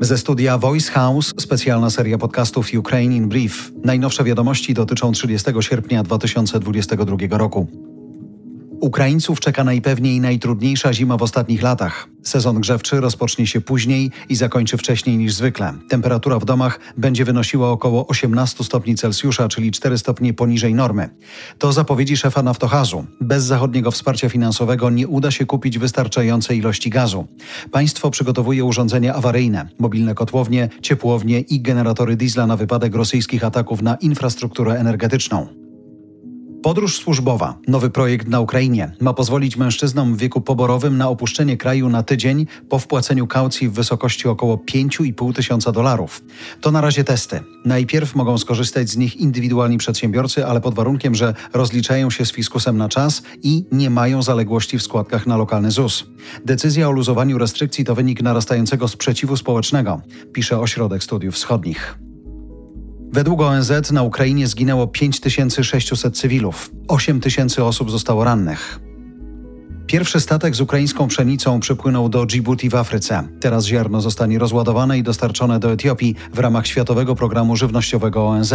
Ze studia Voice House specjalna seria podcastów Ukraine in Brief. Najnowsze wiadomości dotyczą 30 sierpnia 2022 roku. Ukraińców czeka najpewniej najtrudniejsza zima w ostatnich latach. Sezon grzewczy rozpocznie się później i zakończy wcześniej niż zwykle. Temperatura w domach będzie wynosiła około 18 stopni Celsjusza, czyli 4 stopnie poniżej normy. To zapowiedzi szefa Naftohazu. Bez zachodniego wsparcia finansowego nie uda się kupić wystarczającej ilości gazu. Państwo przygotowuje urządzenia awaryjne, mobilne kotłownie, ciepłownie i generatory diesla na wypadek rosyjskich ataków na infrastrukturę energetyczną. Podróż służbowa, nowy projekt na Ukrainie, ma pozwolić mężczyznom w wieku poborowym na opuszczenie kraju na tydzień po wpłaceniu kaucji w wysokości około 5,5 tysiąca dolarów. To na razie testy. Najpierw mogą skorzystać z nich indywidualni przedsiębiorcy, ale pod warunkiem, że rozliczają się z fiskusem na czas i nie mają zaległości w składkach na lokalny ZUS. Decyzja o luzowaniu restrykcji to wynik narastającego sprzeciwu społecznego, pisze Ośrodek Studiów Wschodnich. Według ONZ na Ukrainie zginęło 5600 cywilów, 8 tysięcy osób zostało rannych. Pierwszy statek z ukraińską pszenicą przypłynął do Djibouti w Afryce. Teraz ziarno zostanie rozładowane i dostarczone do Etiopii w ramach Światowego Programu Żywnościowego ONZ.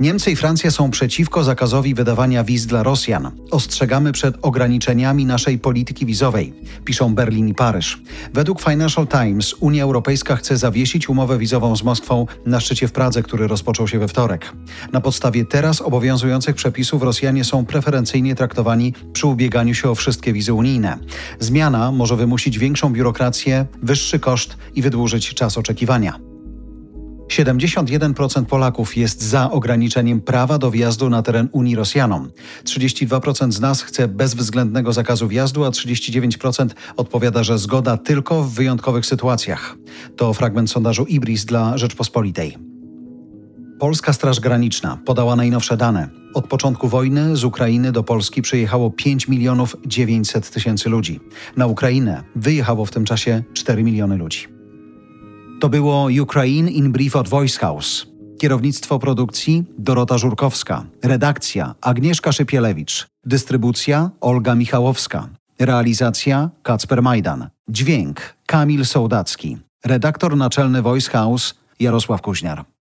Niemcy i Francja są przeciwko zakazowi wydawania wiz dla Rosjan. Ostrzegamy przed ograniczeniami naszej polityki wizowej, piszą Berlin i Paryż. Według Financial Times Unia Europejska chce zawiesić umowę wizową z Moskwą na szczycie w Pradze, który rozpoczął się we wtorek. Na podstawie teraz obowiązujących przepisów Rosjanie są preferencyjnie traktowani przy ubieganiu się o wszystkie wizy unijne. Zmiana może wymusić większą biurokrację, wyższy koszt i wydłużyć czas oczekiwania. 71% Polaków jest za ograniczeniem prawa do wjazdu na teren Unii Rosjanom. 32% z nas chce bezwzględnego zakazu wjazdu, a 39% odpowiada, że zgoda tylko w wyjątkowych sytuacjach. To fragment sondażu Ibris dla Rzeczpospolitej. Polska Straż Graniczna podała najnowsze dane. Od początku wojny z Ukrainy do Polski przyjechało 5 milionów 900 tysięcy ludzi. Na Ukrainę wyjechało w tym czasie 4 miliony ludzi. To było Ukraine in Brief od Voice House. Kierownictwo produkcji Dorota Żurkowska. Redakcja Agnieszka Szypielewicz. Dystrybucja Olga Michałowska. Realizacja Kacper Majdan. Dźwięk Kamil Sołdacki. Redaktor naczelny Voice House Jarosław Kuźniar.